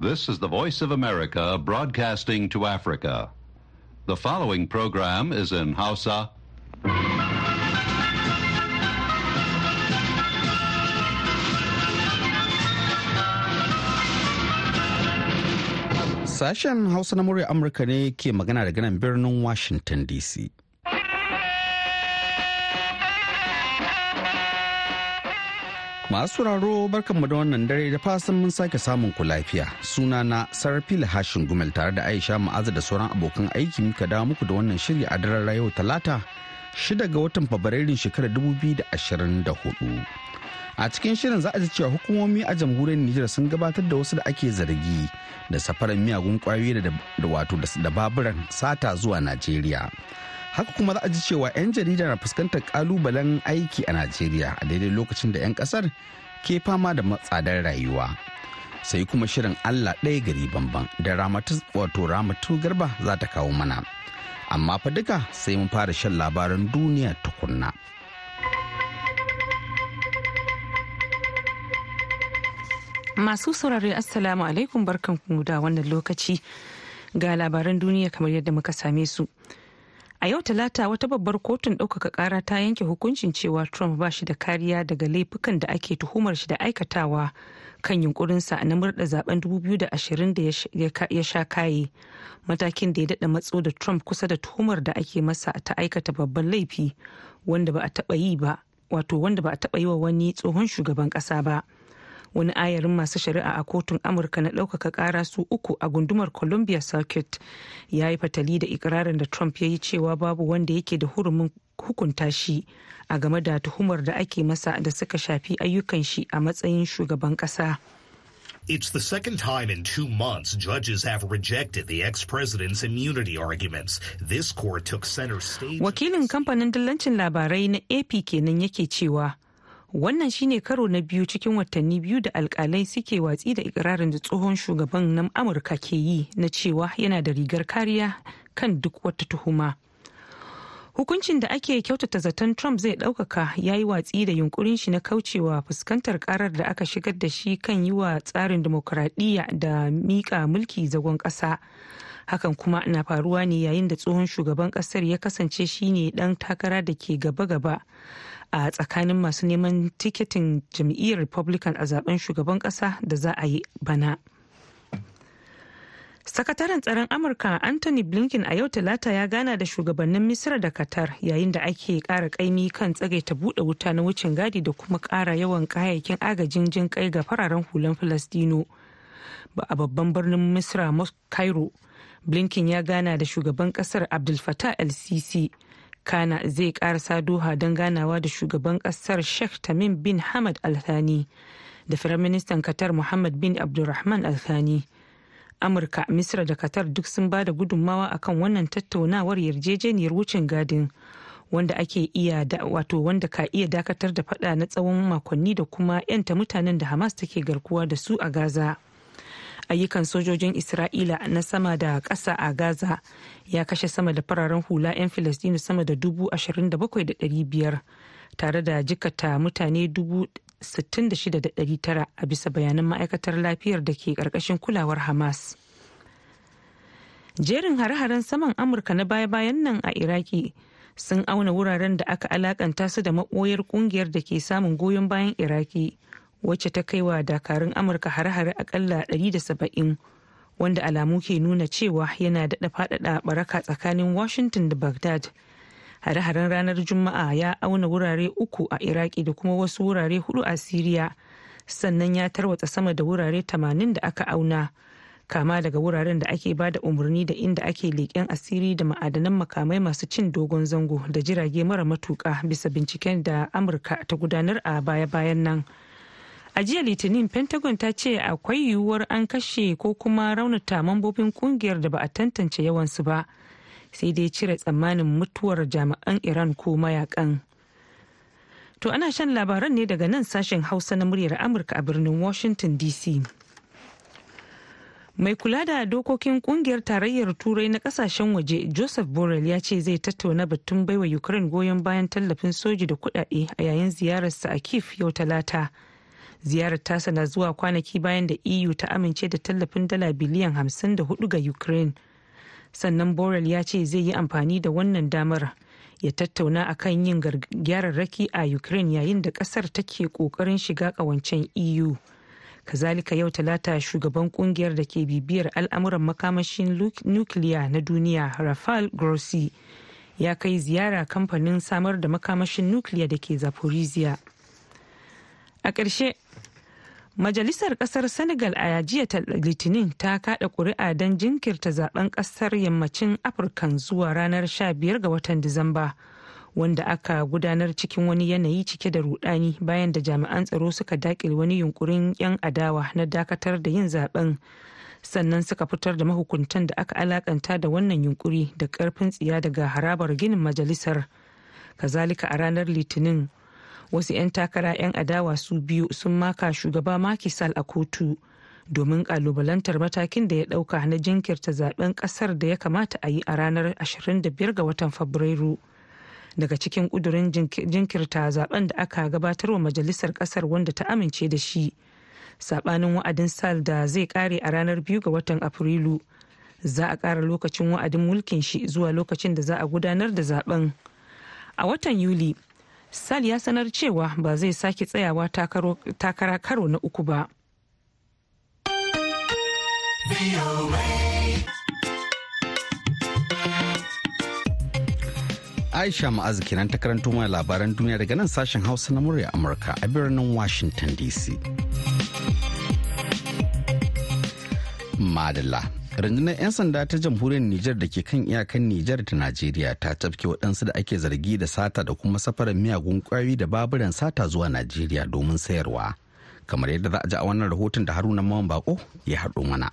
This is the Voice of America broadcasting to Africa. The following program is in Hausa. Sashen Hausa na murya Amurka ne ke magana daga nan birnin Washington DC. Masu sauraro barkanmu da wannan dare da fasan mun sake samun ku lafiya. Suna na Sarfila Hashin Gumel tare da Aisha Ma'aza da sauran abokan aiki muka dawo muku da wannan shiri a daren yau Talata shida ga watan Fabrairun shekarar 2024. A cikin shirin za a ji cewa hukumomi a jamhuriyar Nijar sun gabatar da wasu da ake zargi da safarar miyagun ƙwayoyi da wato da baburan sata zuwa Najeriya. Haka kuma za a ji cewa 'yan jarida na fuskantar kalubalen aiki a najeriya a daidai lokacin da 'yan ƙasar ke fama da matsadar rayuwa. Sai kuma shirin allah ɗaya gari bamban da ramatu wato ramatu garba za ta kawo mana. Amma fa duka sai mun fara shan labaran duniya tukunna. Masu saurari assalamu alaikum barkanku da wannan lokaci. Ga labaran duniya kamar yadda muka same su. A yau talata wata babbar kotun ɗaukaka ƙara ta yanke hukuncin cewa trump ba shi da kariya daga laifukan da ake tuhumar shi da aikatawa kan yunkurinsa na murda zaɓen 2020 da ya sha kaye matakin da ya daɗa matso da trump kusa da tuhumar da ake masa ta aikata babban laifi wanda ba a taɓa yi ba wato wanda ba a taɓa yi wa wani tsohon shugaban ƙasa ba. Wani ayarin masu shari'a a kotun amurka na ɗaukaka ƙara su uku a gundumar columbia circuit ya yi fatali da ikirarin da trump ya yi cewa babu wanda yake da hurumin hukunta shi a game da tuhumar da ake masa da suka shafi ayyukan shi a matsayin shugaban ƙasa. It's the second time in two months judges have rejected the ex-president's immunity arguments. This court took center stage. Wakilin kamfanin dillancin labarai na AP kenan yake cewa wannan shine karo na biyu cikin watanni biyu da alkalai suke watsi da ikirarin da tsohon shugaban na amurka ke yi na cewa yana da rigar kariya kan duk wata tuhuma. Hukuncin da ake kyautata zaton trump zai ɗaukaka ya yi watsi da yunkurin shi na kaucewa fuskantar karar da aka shigar da shi kan yi wa tsarin demokuraɗiyya da miƙa mulki zagon ƙasa. Hakan kuma na faruwa ne yayin da tsohon shugaban ƙasar ya kasance shine ɗan takara da ke gaba-gaba. A tsakanin masu neman tiketin jam'iyyar republican a zaɓen shugaban kasa da za a yi bana. Sakataren tsaron amurka anthony blinken a yau talata ya gana da shugabannin misira da qatar yayin da ake kara kaimi kan tsagaita buɗe wuta na wucin gadi da kuma kara yawan kayayyakin agajin jin kai ga fararen hulan falastino a babban birnin misira cairo blinken ya gana da shugaban ƙasar abdul fattah el-sisi. Kana zai karasa doha don ganawa da shugaban ƙasar sheikh tamim bin hamad althani da firaministan qatar muhammad bin abdulrahman althani. Amurka misra da qatar duk sun ba da gudunmawa akan wannan tattaunawar yarjejeniyar wucin gadin wanda ake iya wato wanda ka iya dakatar da fada na tsawon makonni da kuma 'yanta mutanen da hamas take garkuwa da su a gaza. Ayyukan sojojin isra'ila na sama da ƙasa a gaza. Ya kashe sama da fararen hula 'yan filistinu sama da dubu ashirin da bakwai da ɗari biyar tare da jikata mutane dubu sittin da shida da ɗari tara a bisa bayanan ma'aikatar lafiyar da ke ƙarƙashin kulawar hamas. Jerin hare-haren saman amurka na baya-bayan nan a iraki sun auna wuraren da aka alakanta su da maɓoyar ƙungiyar da ke samun goyon bayan iraki. Wacce ta kai wa dakarun amurka hare-hare akalla 170 wanda alamu ke nuna cewa yana daɗa faɗaɗa baraka tsakanin washington da baghdad hare-haren ranar juma'a ya auna wurare uku a iraki da kuma wasu wurare huɗu a siriya sannan ya tarwatsa sama da wurare 80 da aka auna kama daga wuraren da ake ba da umarni da inda ake leƙen asiri da ma'adanan makamai masu cin dogon zango da jirage mara matuƙa bisa binciken da amurka ta gudanar a baya-bayan nan. A jiya litinin pentagon ta ce akwai yiwuwar an kashe ko kuma raunata mambobin ƙungiyar da ba a tantance yawansu ba. Sai dai cire tsammanin mutuwar jami'an iran ko mayaƙan. To ana shan labaran ne daga nan sashen hausa na muryar amurka a birnin washington dc mai kula da dokokin ƙungiyar tarayyar turai na ƙasashen waje joseph borrell ya ce zai tattauna batun baiwa ukraine goyon bayan tallafin soji da kudade a yayin ziyararsa a kiev yau talata. Ziyarar tasa na zuwa kwanaki bayan da eu ta amince da tallafin dala biliyan 54 ga ukraine. Sannan borrell ya ce zai yi amfani da wannan damar ya tattauna akan yin gyararraki a ukraine yayin da ƙasar take ƙoƙarin shiga kawancen eu kazalika yau talata shugaban ƙungiyar da ke bibiyar al'amuran makamashin nukiliya na duniya rafael grossi ya kai ziyara kamfanin samar da makamashin nukiliya da ke zaporizhia. A ƙarshe majalisar ƙasar senegal a jiya litinin ta kada ƙuri'a don jinkirta zaɓen ƙasar yammacin afirka zuwa ranar 15 ga watan disamba wanda aka gudanar cikin wani yanayi cike da rudani bayan da jami'an tsaro suka daƙile wani yunkurin 'yan adawa na dakatar da yin zaɓen sannan suka fitar da mahukuntan da aka alakanta da wannan yunkuri da ƙarfin tsiya daga harabar ginin majalisar. Kazalika a ranar litinin wasu 'yan takara 'yan adawa su biyu sun maka shugaba makisal a kotu domin kalubalantar matakin da ya ɗauka na jinkirta zaɓen ƙasar da ya kamata a yi a ranar 25 ga watan fabrairu. Daga cikin kudurin jinkirta zaɓen da aka gabatar wa majalisar ƙasar wanda ta amince da shi. Sabanin wa'adin sal da zai kare a ranar biyu ga watan afrilu za a kara lokacin wa'adin mulkin shi zuwa lokacin da za a gudanar da zaɓen. A watan yuli sal ya sanar cewa ba zai sake tsayawa takara karo na uku ba Aisha Ma'azu kenan ta karanto mana labaran duniya daga nan sashen Hausa na murya Amurka a birnin Washington DC. Madalla. Rundunar 'yan sanda ta jamhuriyar Nijar da ke kan iyakan Nijar da Najeriya ta tafke waɗansu da ake zargi da sata da kuma safarar miyagun ƙwayoyi da baburan sata zuwa Najeriya domin sayarwa. Kamar yadda za a ji a wannan rahoton da Haruna Mawan Bako ya haɗo mana.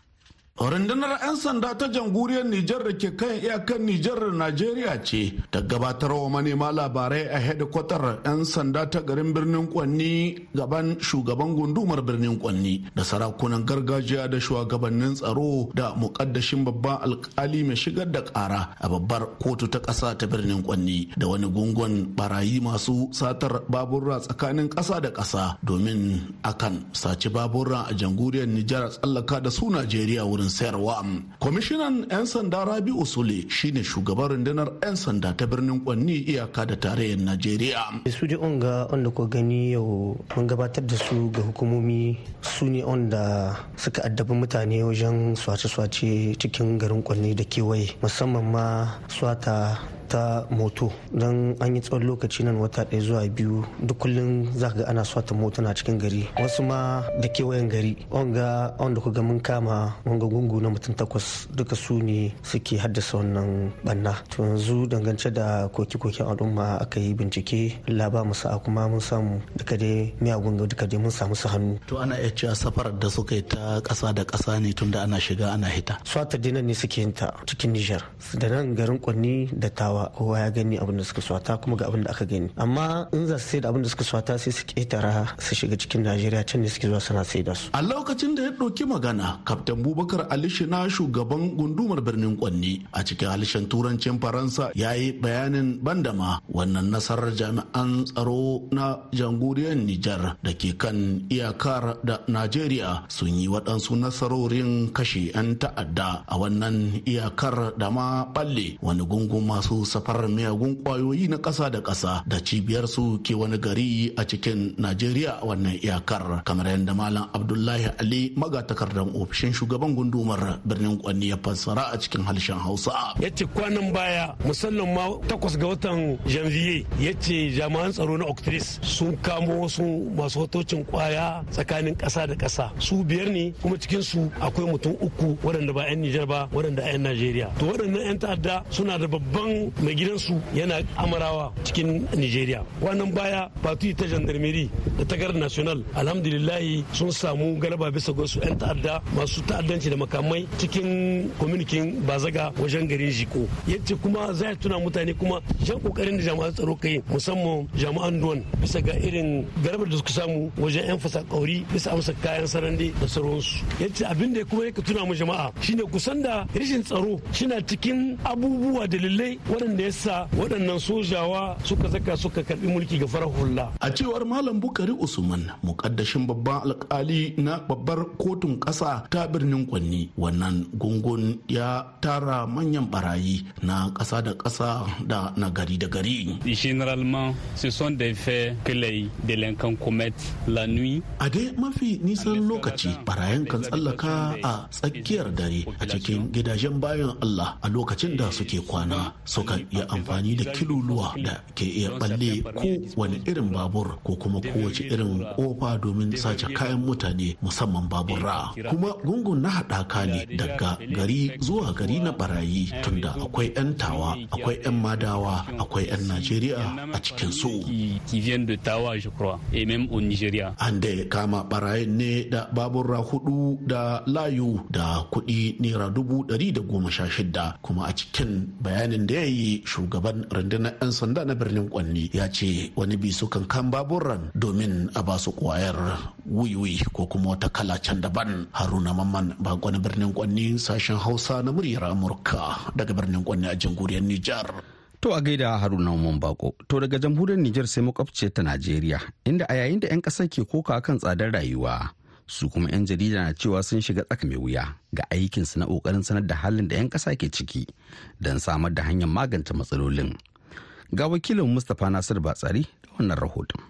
Rundunar 'yan sanda ta jamhuriyar Nijar da ke kan iyakan Nijar da Najeriya ce ta gabatar wa manema labarai a hedikwatar 'yan sanda ta garin birnin Kwanni gaban shugaban gundumar birnin Kwanni da sarakunan gargajiya da shugabannin tsaro da mukaddashin babban alkali mai shigar da kara a babbar kotu ta ƙasa ta birnin Kwanni da wani gungun barayi masu satar babura tsakanin ƙasa da ƙasa domin akan saci babura a jamhuriyar Nijar tsallaka da su Najeriya wurin wurin sayarwa. Kwamishinan 'yan sanda Rabi Usule shine shugaban rundunar 'yan sanda ta birnin Kwanni iyaka da tarayyar Najeriya. Su da onga wanda ko gani yau mun gabatar da su ga hukumomi su ne wanda suka addabi mutane wajen swace-swace cikin garin Kwanni da kewaye musamman ma swata ta moto. Don an yi tsawon lokaci nan wata ɗaya zuwa biyu duk kullum za ga ana swata moto na cikin gari. Wasu ma da kewayen gari. Wanga wanda ku ga mun kama wanga gungu na mutum takwas duka su ne suke haddasa wannan banna to yanzu dangance da koke-koken al'umma aka yi bincike laba musa a kuma mun samu duka dai miyagun duka dai mun samu su hannu. To ana iya cewa safarar da suka yi ta ƙasa da ƙasa ne tunda ana shiga ana hita? Swata dinan ne suke yin ta cikin nijar. Da nan garin kwanni da tawa. Kowa ya gani abin da suka swata kuma ga abin da aka gani. Amma in za su sai da abin da suka swata sai su ketara su shiga cikin najeriya can ne suke zuwa suna sai da su. A lokacin da ya ɗauki magana kaftan bubakar alishi na shugaban gundumar birnin kwanni a cikin halishin turancin faransa ya yi bayanin bandama wannan nasarar jami'an tsaro na jamhuriyar nijar da ke kan iyakar da najeriya sun yi waɗansu nasarorin kashe 'yan ta'adda a wannan iyakar da ma balle wani gungun masu safarar miyagun ƙwayoyi na ƙasa da ƙasa da cibiyar su ke wani gari a cikin najeriya wannan iyakar. Kamar yadda malam abdullahi ali magatakardan ofishin shugaban gundumar birnin kwanni ya fassara a cikin harshen hausa. Ya ce kwanan baya musamman ma takwas ga watan janvier ya ce jami'an tsaro na octris sun kamo wasu masu hotocin ƙwaya tsakanin ƙasa da ƙasa su biyar ne kuma cikin su akwai mutum uku waɗanda ba 'yan nijar ba waɗanda 'yan najeriya. To waɗannan 'yan ta'adda suna da babban mai gidansu yana amarawa cikin nigeria. Wannan baya fatu ta gendarmerie da ta gar national alhamdulillahi sun samu galaba bisa ga su 'yan ta'adda masu ta'addanci da makamai cikin kwaminikin bazaga wajen garin jiko. Yace kuma za tuna mutane kuma jan ƙoƙarin da jami'an tsaro kai musamman jami'an duwan bisa ga irin garabar da suka samu wajen 'yan fasa kauri bisa amsa kayan sarande da sauransu. Yace abin da kuma yake tuna mu jama'a shine kusan da rashin tsaro shina cikin abubuwa dalilai lamarin da yasa waɗannan sojawa suka saka suka karɓi mulki ga farar hula. A cewar malam bukari usman mukaddashin babban alkali na babbar kotun ƙasa ta birnin kwanni wannan gungun ya tara manyan barayi na ƙasa da ƙasa da na gari da gari. Généralement ce sont des faits que les délinquants commettent la nuit. A dai mafi nisan lokaci barayan kan tsallaka a tsakiyar dare a cikin gidajen bayan Allah a lokacin da suke kwana suka yi amfani da kiluluwa da ke iya balle ko wani irin babur ko kuma kowace irin ƙofa domin sace kayan mutane musamman babura. Kuma gungun na haɗaka ne daga gari zuwa gari na barayi tunda akwai 'yan tawa akwai 'yan madawa akwai 'yan najeriya a cikin su an da kama barayin ne da babura huɗu da layu da kuɗi naira dubu ɗari da goma sha shida kuma a cikin bayanin da ya yi shugaban rundunar 'yan sanda na birnin kwanni ya ce wani bi sukan kan baburan domin a ba su ƙwayar wiwi ko kuma wata kala can daban haruna mamman bako na birnin kwanni sashen hausa na muryar amurka daga birnin kwanni a jamhuriyar nijar To a gaida Haruna Umar Bako. To daga jamhuriyar Nijar sai makwabciyar ta Najeriya, inda a yayin da 'yan ƙasar ke koka kan tsadar rayuwa, su kuma 'yan jarida na cewa sun shiga tsaka mai wuya ga aikinsu na ƙoƙarin sanar da halin da 'yan ƙasa ke ciki don samar da hanyar magance matsalolin. Ga wakilin Mustapha Nasir Batsari da wannan rahoton.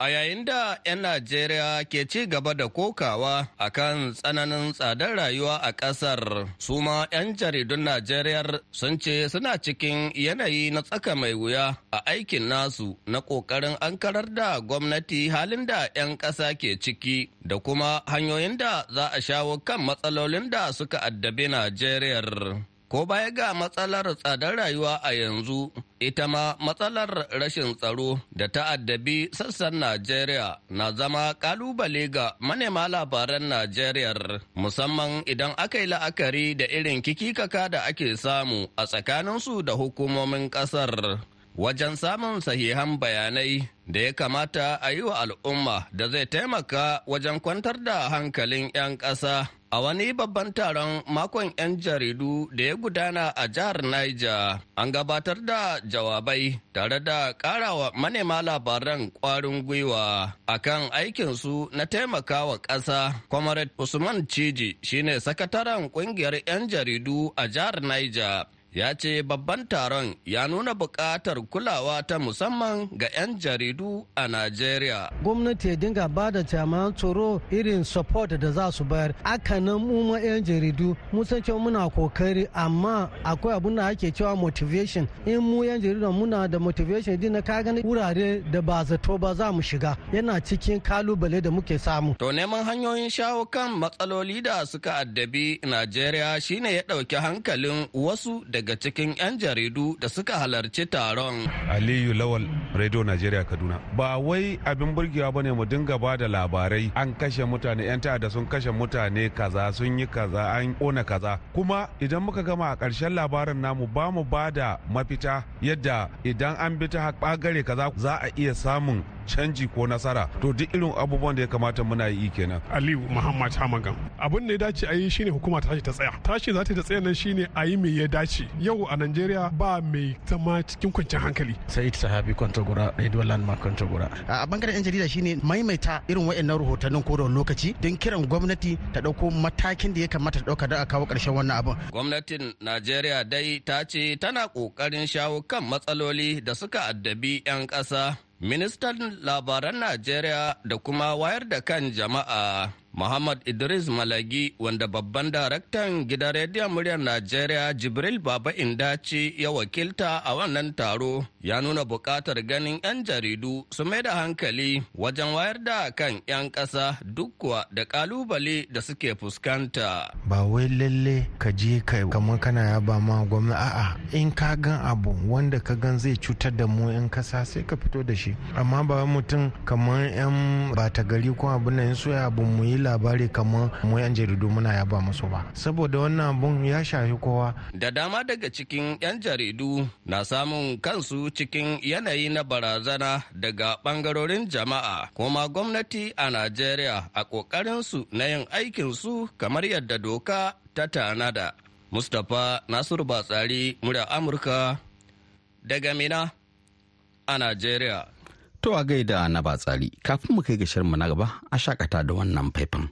A yayin da 'yan Najeriya ke ci gaba da kokawa a kan tsananin tsadar rayuwa a ƙasar, su ma 'yan jaridun Najeriya sun ce suna cikin yanayi na tsaka mai wuya a aikin nasu na ƙoƙarin ankarar da gwamnati halin da 'yan ƙasa ke ciki da kuma hanyoyin da za a shawo kan matsalolin da suka addabi Najeriya. Ko baya ga matsalar tsadar rayuwa a yanzu, ita ma matsalar rashin tsaro da ta'addabi sassan Najeriya na zama ƙalubale ga manema labaran Najeriya, musamman idan aka yi la'akari da irin kikikaka da ake samu a tsakaninsu da hukumomin ƙasar. Wajen samun sahihan bayanai da ya kamata a yi wa al'umma da zai taimaka wajen kwantar da hankalin 'yan ƙasa. A wani babban taron makon 'yan jaridu da ya gudana a jihar Niger, an gabatar da jawabai tare da karawa manema labaran kwarin gwiwa akan aikinsu na taimakawa ƙasa. Comrade Usman Ciji shine sakataren ƙungiyar 'yan jaridu a jihar Niger. Ya ce babban taron ya nuna buƙatar kulawa ta musamman ga 'yan jaridu a Najeriya. Gwamnati ya dinga ba da jami'an tsaro irin support da za su bayar. Aka nan mu ma 'yan jaridu mun san cewa muna ƙoƙari amma akwai abin da ake cewa motivation. In mu 'yan jaridu muna da motivation din na ka gani wurare da ba zato ba za mu shiga. Yana cikin ƙalubale da muke samu. To neman hanyoyin shawo kan matsaloli da suka addabi Najeriya shine ya ɗauki hankalin wasu da daga cikin 'yan jaridu da suka halarci taron. Aliyu Lawal, Radio Najeriya Kaduna. Ba wai abin burgewa ba ne mu dinga ba da labarai an kashe mutane 'yan ta'adda sun kashe mutane kaza sun yi kaza an kona kaza. Kuma idan muka gama a ƙarshen labarin namu ba mu ba da mafita yadda idan an bi ta ɓagare kaza za a iya samun canji ko nasara. To duk irin abubuwan da ya kamata muna yi kenan. Aliyu muhammad hamagan abin da ya dace a yi shine hukuma ta tashi ta tsaya. Tashi za ta ta tsaya nan shine a yi mai ya dace. Yau a najeriya ba mai zama cikin kwanciyar hankali. Sa'id sahabi kwantagura radio landmark kwantagura a ɓangaren yan jarida shine maimaita irin wa'annan rahotannin ko da lokaci don kiran gwamnati ta ɗauko matakin da ya kamata ta ɗauka don a kawo ƙarshen wannan abin. Gwamnatin najeriya dai ta ce tana ƙoƙarin shawo kan matsaloli da suka addabi 'yan ƙasa. Ministan labaran Najeriya da kuma wayar da kan jama'a. Muhammad Idris Malagi wanda babban daraktan gidan rediyon muryar Najeriya Jibril Baba Indaci ya wakilta a wannan taro ya nuna buƙatar ganin 'yan jaridu su mai da hankali wajen wayar da kan 'yan ƙasa duk kuwa da ƙalubale da suke fuskanta. Ba wai lalle ka je ka kamar kana ya ba ma gwamna a'a in ka gan abu wanda ka gan zai cutar da mu 'yan ƙasa sai ka fito da shi amma ba mutum kamar 'yan bata gari ko abin nan so ya abu mu yi labari kamar mu yan jaridu muna yaba musu ba. Saboda wannan abun ya shafi kowa. Da dama daga cikin yan jaridu na samun kansu cikin yanayi na barazana daga ɓangarorin jama'a. Kuma gwamnati a najeriya a kokarinsu na yin aikinsu kamar yadda doka ta tanada. Mustapha nasiru batsari murya amurka daga Mina a Najeriya. To a gaida na batsari kafin mu kai ga shirinmu na gaba a shakata da wannan faifan.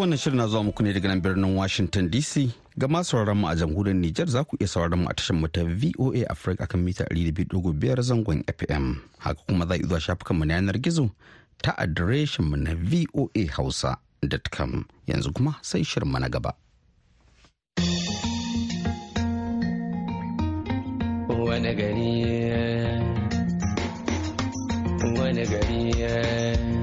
Wannan shirin na zuwa muku ne daga nan birnin Washington DC. Ga masu mu a jamhuriyar Nijar za ku iya sauraron mu a tashar mu ta VOA Africa kan mita 200.5 zangon FM. Haka kuma za zuwa shafukan mu na yanar gizo ta adireshin mu na voahausa.com. Yanzu kuma sai shirin mu na gaba. Wani gari wani gari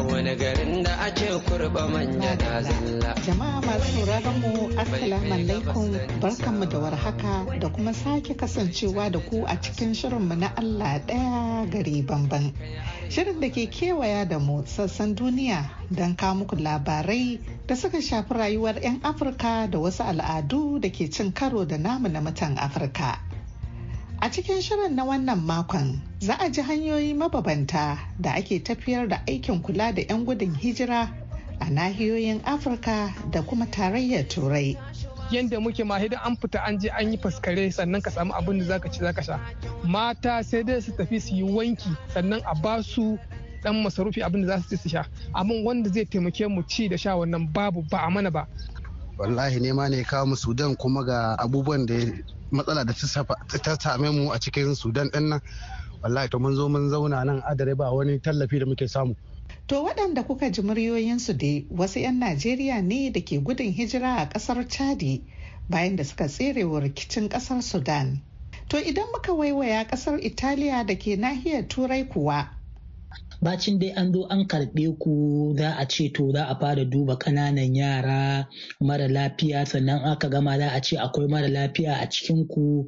wani garin da ake kurba manja da zalla. Jama'a masu sauraron mu Assalamu alaikum barkanmu da warhaka da kuma sake kasancewa da ku a cikin shirinmu na Allah ɗaya gari bamban. Shirin da ke kewaya da mu sassan duniya don kawo muku labarai da suka shafi rayuwar 'yan Afirka da wasu al'adu da ke cin karo da namu na mutan Afirka. A cikin shirin na wannan makon za a ji hanyoyi mababanta da ake tafiyar da aikin kula da 'yan gudun hijira a nahiyoyin Afirka da kuma tarayyar Turai. yadda muke ma idan an fita an je an yi faskare sannan ka samu abin da zaka ci zaka sha. Mata sai dai su tafi su yi wanki sannan a ba su dan masarufi abin da za su ci su sha. Amma wanda zai taimake mu ci da sha wannan babu ba a mana ba. Wallahi nema ne kawo mu sudan kuma ga abubuwan da matsala da ta same mu a cikin sudan ɗin nan wallahi to mun zo mun zauna nan adare ba wani tallafi da muke samu To waɗanda kuka ji muryoyinsu dai wasu 'yan Najeriya ne da ke gudun hijira a ƙasar Chadi bayan da suka tserewa rikicin ƙasar Sudan. To idan muka waiwaya ƙasar Italiya da ke nahiyar Turai kuwa bacin dai an zo an karɓe ku za a ce to za a fara duba ƙananan yara mara lafiya sannan aka gama za a ce akwai mara lafiya a cikin ku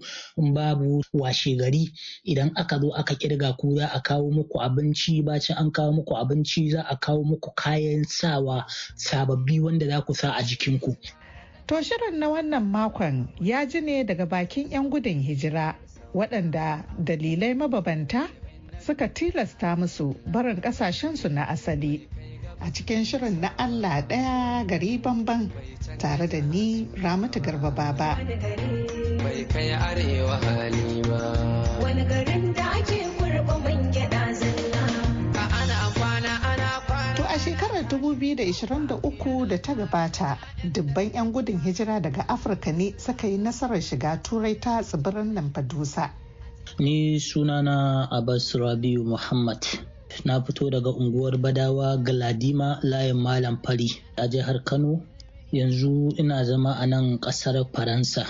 babu washe gari idan aka zo aka ƙirga ku za a kawo muku abinci bacin an kawo muku abinci za a kawo muku kayan sawa sababbi wanda za ku sa a jikinku. To shirin na wannan makon ya ji ne daga bakin 'yan gudun hijira waɗanda dalilai mababanta suka tilasta musu barin kasashensu na asali a cikin shirin na Allah ɗaya gari bamban tare da ni Ramatu Garba Baba. Bai kai arewa hali ba. Wani garin da ake kurba man gyaɗa zalla. To a shekarar 2023 da ta gabata, dubban 'yan gudun hijira daga Afirka ne suka yi nasarar shiga turai ta tsibirin Lamfadusa. Ni sunana Abbas Rabiu Muhammad. Na fito daga unguwar Badawa Galadima layin Malam Fari a jihar Kano. Yanzu ina zama a nan ƙasar Faransa.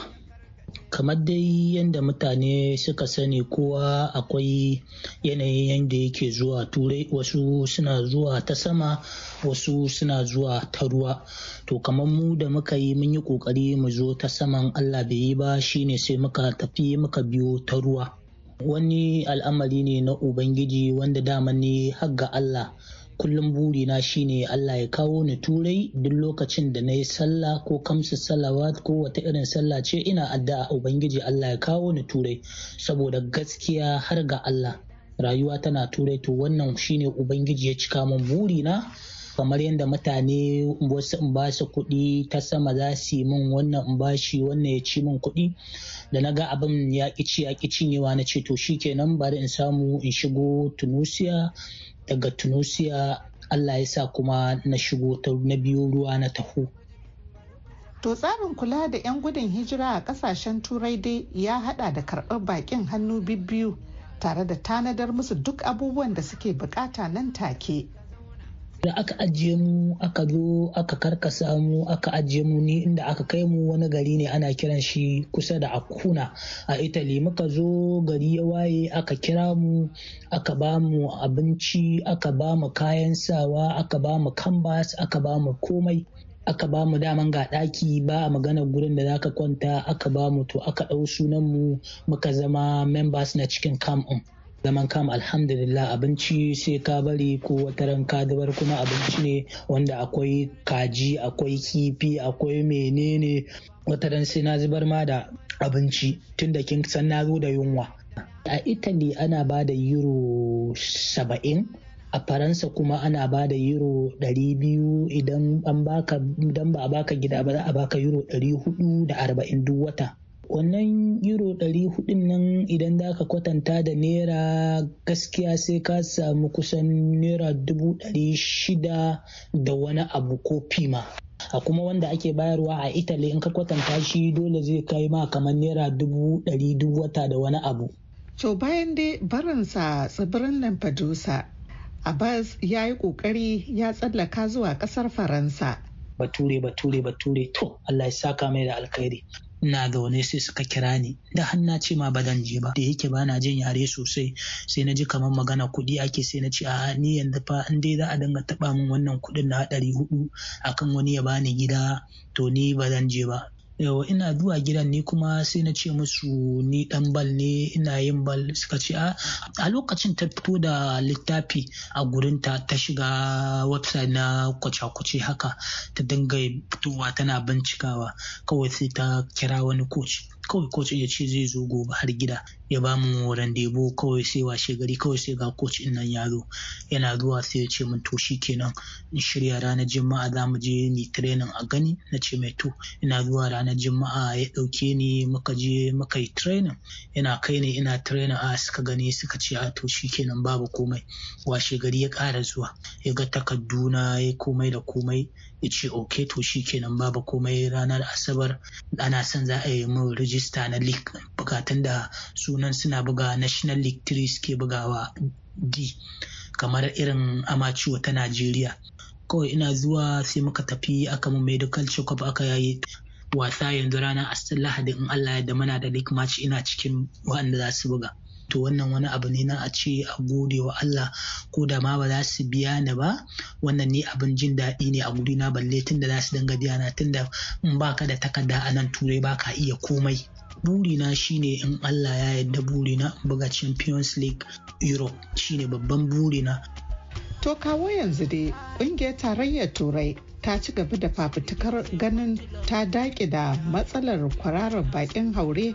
Kamar dai yadda mutane suka sani kowa akwai yanayin yadda yake zuwa turai wasu suna zuwa ta sama wasu suna zuwa ta ruwa to kamar mu da muka yi mun yi ƙoƙari mu zo ta saman allah bai yi ba shine sai muka tafi muka biyo ta ruwa wani al'amari ne na ubangiji wanda dama ne har ga Allah. Kullum burina shine Allah ya kawo ni turai duk lokacin da na yi sallah ko kamsu salawat ko wata irin sallah ce ina addu'a ubangiji Allah ya kawo ni turai saboda gaskiya har ga Allah. Rayuwa tana turai to wannan shine ubangiji ya cika min burina kamar yadda mutane wasu in ba su kuɗi ta sama za su yi min wannan in bashi wannan ya ci min kuɗi da na ga abin ya ci ya ƙi cinyewa na ce to shikenan bari in samu in shigo tunusiya daga tunusiya allah ya sa kuma na shigo na biyu ruwa na taho To tsarin kula da 'yan gudun hijira a ƙasashen turai dai ya hada da karɓar bakin hannu bibbiyu tare da tanadar musu duk abubuwan da suke buƙata nan take. Da aka ajiye mu aka zo aka karkasa mu aka ajiye mu ni inda aka kai mu wani gari ne ana kiran shi kusa da akuna a italy. Muka zo gari ya waye aka kira mu aka ba mu abinci aka ba mu kayan sawa aka ba mu canvas aka ba mu komai aka ba mu daman ga ɗaki ba a magana gurin da zaka kwanta aka ba mu to aka ɗau sunan mu muka zama members na cikin camp zaman kam alhamdulillah abinci sai ka bari ko wata ran dabar kuma abinci ne wanda akwai kaji akwai kifi akwai menene. Wata ran sai na zubar ma da abinci tunda kin san na zo da yunwa. A italy ana ba da euro saba'in a faransa kuma ana ba da euro 200 idan an baka idan ba a baka gida ba za a baka euro 440 duk wata. Wannan euro ɗari hudun nan idan za ka kwatanta da naira gaskiya sai ka samu kusan naira dubu ɗari shida da wani abu ko fima a kuma wanda ake bayarwa a italy in ka kwatanta shi dole zai kai ma kamar naira dubu ɗari duk wata da wani abu. To bayan dai barinsa tsibirin lampedusa abbas ya yi ƙoƙari ya tsallaka zuwa ƙasar faransa. Bature bature bature. To allah ya saka mai da alkhairi. Ina zaune sai suka kira ni. Da hanna ce ma badan je ba. Da yake ba na jin yare sosai. Sai na ji kamar magana kuɗi ake sai na ce a ni yanzu fa in dai za a dinga taɓa min wannan kuɗin na ɗari huɗu akan wani ya bani gida to ni ba zan je ba. Yawa ina zuwa gidan ni kuma sai na ce musu ni dan bal ne ina yin bal. Suka ce a lokacin ta fito da littafi a gurinta ta shiga website na kwace-kwace haka ta dinga fitowa tana bincikawa. Kawai sai ta kira wani coach. Kawai coach ya ce zai zo gobe har gida ya ba mu rendezvous kawai sai washe gari kawai sai ga coach in nan ya zo. Yana zuwa sai ya ce min to kenan in shirya ranar juma'a za mu je ni training a gani. Na ce mai to ina zuwa ranar juma'a ya ɗauke ni muka je muka yi training. Yana kai ne ina training a suka gani suka ce a to kenan babu komai. Washe gari ya ƙara zuwa ya ga takarduna ya komai da komai. Ya ce ok to kenan babu komai ranar asabar. Ana son za a yi min rijista na league bukatun da sunan suna buga national league 3 suke bugawa d kamar irin amaciwo ta najeriya. Kawai ina zuwa sai muka tafi aka mu medical check-up aka yayi wasa. Yanzu ranar lahadi in allah yadda muna da league match ina cikin waɗanda za su buga. To wannan wani abu ne na a ce a gode wa Allah ko da ma ba za su biya ni ba. Wannan ne abin jin daɗi ne a guri na balle tun da za su dinga biya na tun da in baka da takarda a nan turai baka iya komai. Burina shine in Allah ya yarda burina buga Champions League Europe shine babban burina. To kawo yanzu dai ƙungiyar tarayyar turai ta ci gaba da fafutukar ganin ta daƙi da matsalar kwararar bakin haure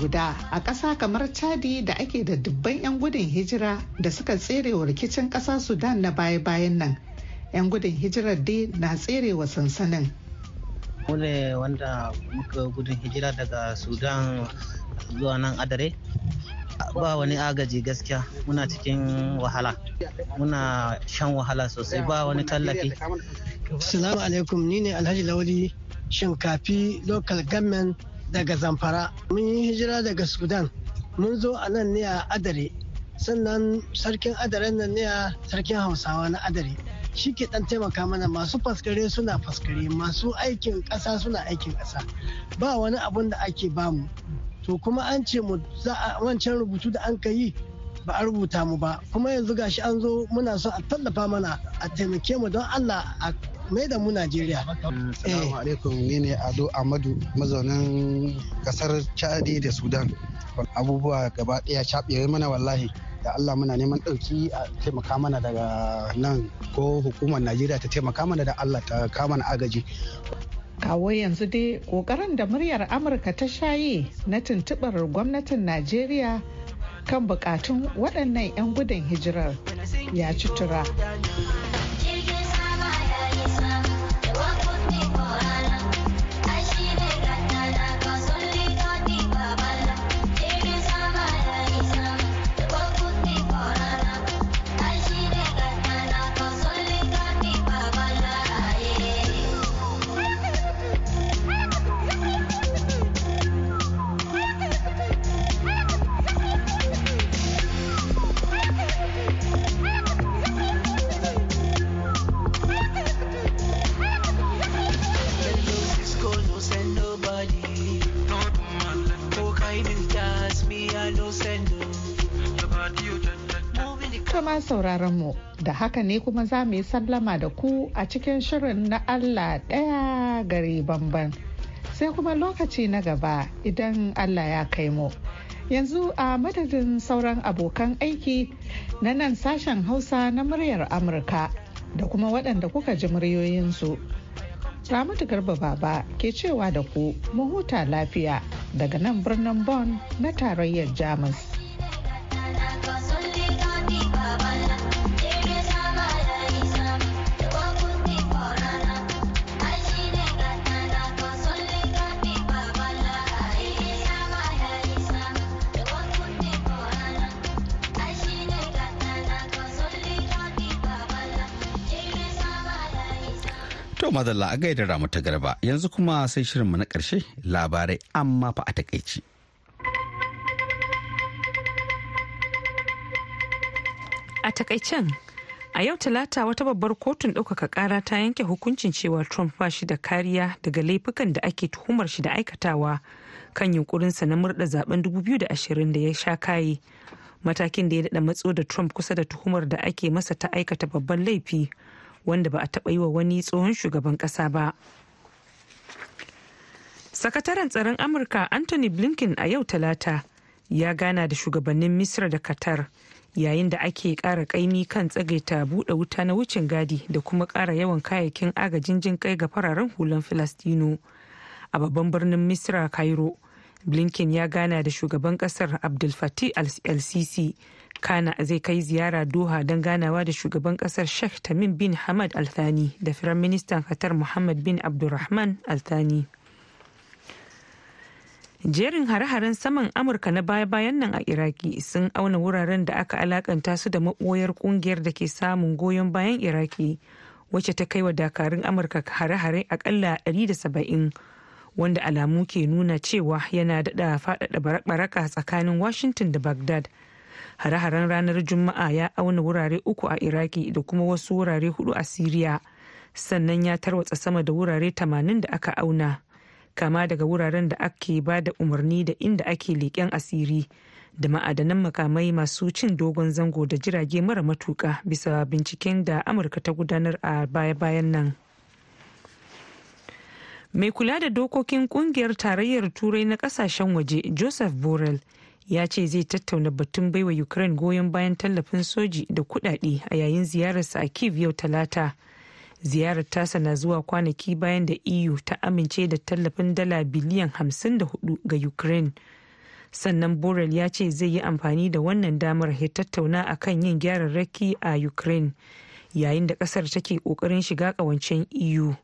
guda a ƙasa kamar chadi da ake da dubban 'yan gudun hijira da suka tserewa rikicin ƙasa sudan na baya-bayan nan. 'yan gudun hijirar dai na tserewa sansanin. Ne wanda muka gudun hijira daga sudan zuwa nan adare. Ba wani agaji gaskiya muna cikin wahala. Muna shan wahala sosai ba wani tallafi. Salamu alaikum ni ne alhaji lawali shinkafi local government daga zamfara. Mun yi hijira daga sudan. Mun zo a nan ne a adare. Sannan sarkin adare nan ne a sarkin hausawa na adare. Shi ke dan taimaka mana. Masu faskare suna faskare masu aikin ƙasa suna aikin ƙasa. Ba wani abun da ake ba mu to kuma an ce mu za a wancan rubutu da an ka yi ba a rubuta mu ba. Kuma yanzu gashi an zo muna so a tallafa mana a taimake mu don allah a mai da mu Najeriya. Assalamu alaikum ni ne Ado Ahmadu mazaunin ƙasar Chadi da Sudan. Abubuwa gaba ɗaya caɓe mana wallahi. da Allah muna neman ɗauki a taimaka mana daga nan ko hukumar Najeriya ta taimaka mana da Allah ta kama na agaji. kawo yanzu dai ƙoƙarin da muryar amurka ta shayi na tuntubar gwamnatin najeriya kan bukatun waɗannan 'yan gudun hijirar ya ci tura da haka ne kuma za mu yi sallama da ku a cikin shirin na Allah ɗaya gari bamban sai kuma lokaci na gaba idan Allah ya kai mu. Yanzu a madadin sauran abokan aiki na nan sashen Hausa na muryar Amurka da kuma waɗanda kuka ji muryoyinsu. Ramatu Garba Baba ke cewa da ku mu huta lafiya daga nan birnin Bonn na tarayyar Jamus. To madalla a gaida ramu ta garba yanzu kuma sai shirinmu na ƙarshe labarai amma fa a takaici. A takaicen a yau talata wata babbar kotun ɗaukaka ƙara ta yanke hukuncin cewa Trump ba shi da kariya daga laifukan da ake tuhumar shi da aikatawa kan yunkurinsa na murda zaɓen 2020 da ya sha kaye. Matakin da ya daɗa matso da Trump kusa da tuhumar da ake masa ta aikata babban laifi. Wanda ba a taɓa yi wa wani tsohon shugaban ƙasa ba. Sakataren tsaron Amurka Anthony Blinken a yau talata ya gana da shugabannin Misra da Qatar yayin da ake ƙara ƙaimi kan tsagaita buɗe wuta na wucin gadi da kuma ƙara yawan kayayyakin agajin jin kai ga fararen hulan Filastino a babban birnin Misra Cairo. Blinken ya gana da shugaban ƙasar Abdul Fattah el-Sisi kana zai kai ziyara doha don ganawa da shugaban ƙasar sheikh tamim bin hamad althani da firan ministan qatar muhammad bin abdulrahman althani. Jerin hare-haren saman amurka na baya-bayan nan a iraki sun auna wuraren da aka alakanta su da maboyar ƙungiyar da ke samun goyon bayan iraki wacce ta kai wa dakarun amurka hare-hare akalla 170 wanda alamu ke nuna cewa yana daɗa faɗaɗa baraka tsakanin washington da baghdad hare-haren ranar juma'a ya auna wurare uku a iraki da kuma wasu wurare huɗu a siriya. Sannan ya tarwatsa sama da wurare tamanin da aka auna. Kama daga wuraren da ake ba da umarni da inda ake leƙen asiri da ma'adanan makamai masu cin dogon zango da jirage mara matuka bisa binciken da amurka ta gudanar a baya-bayan nan. Mai kula da dokokin ƙungiyar tarayyar turai na ƙasashen waje joseph borrell ya ce zai tattauna batun baiwa ukraine goyon bayan tallafin soji da kudade a yayin ziyararsa a kiev yau talata. Ziyarar tasa na zuwa kwanaki bayan da eu ta amince da tallafin dala biliyan 54 ga ukraine. Sannan borel ya ce zai yi amfani da wannan damar ya tattauna a kan yin gyararraki a ukraine yayin da ƙasar take ƙoƙarin shiga kawancen eu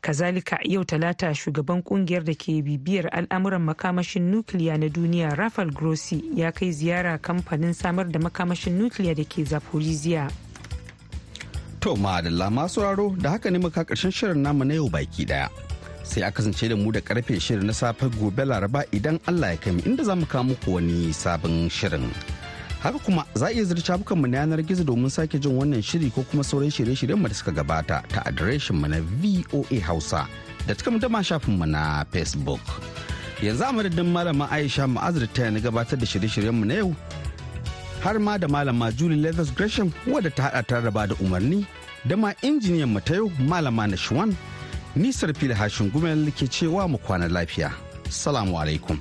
kazalika yau talata shugaban ƙungiyar da ke bibiyar al'amuran makamashin nukiliya na duniya rafael grossi ya kai ziyara kamfanin samar da makamashin nukiliya da ke zaporizhia. To madalla masu raro da haka ne muka ƙarshen shirin namu na yau baki ɗaya. Sai a kasance da mu da ƙarfe shirin na safe gobe laraba idan allah ya kai inda za mu kawo muku wani sabon shirin. Haka kuma za a iya zirca mu na yanar gizo domin sake jin wannan shiri ko kuma sauran shirye-shiryen da suka gabata ta adireshin mu na voa hausa da ta dama shafin mu na facebook yanzu a madadin malama aisha ma'azir ta na gabatar da shirye-shiryen mu na yau har ma da malama julie leathers gresham wadda ta hada ta raba da umarni da ma injiniyan mu ta yau malama na Shwan nisar fili hashin gumel ke cewa mu kwana lafiya. Salamu alaikum.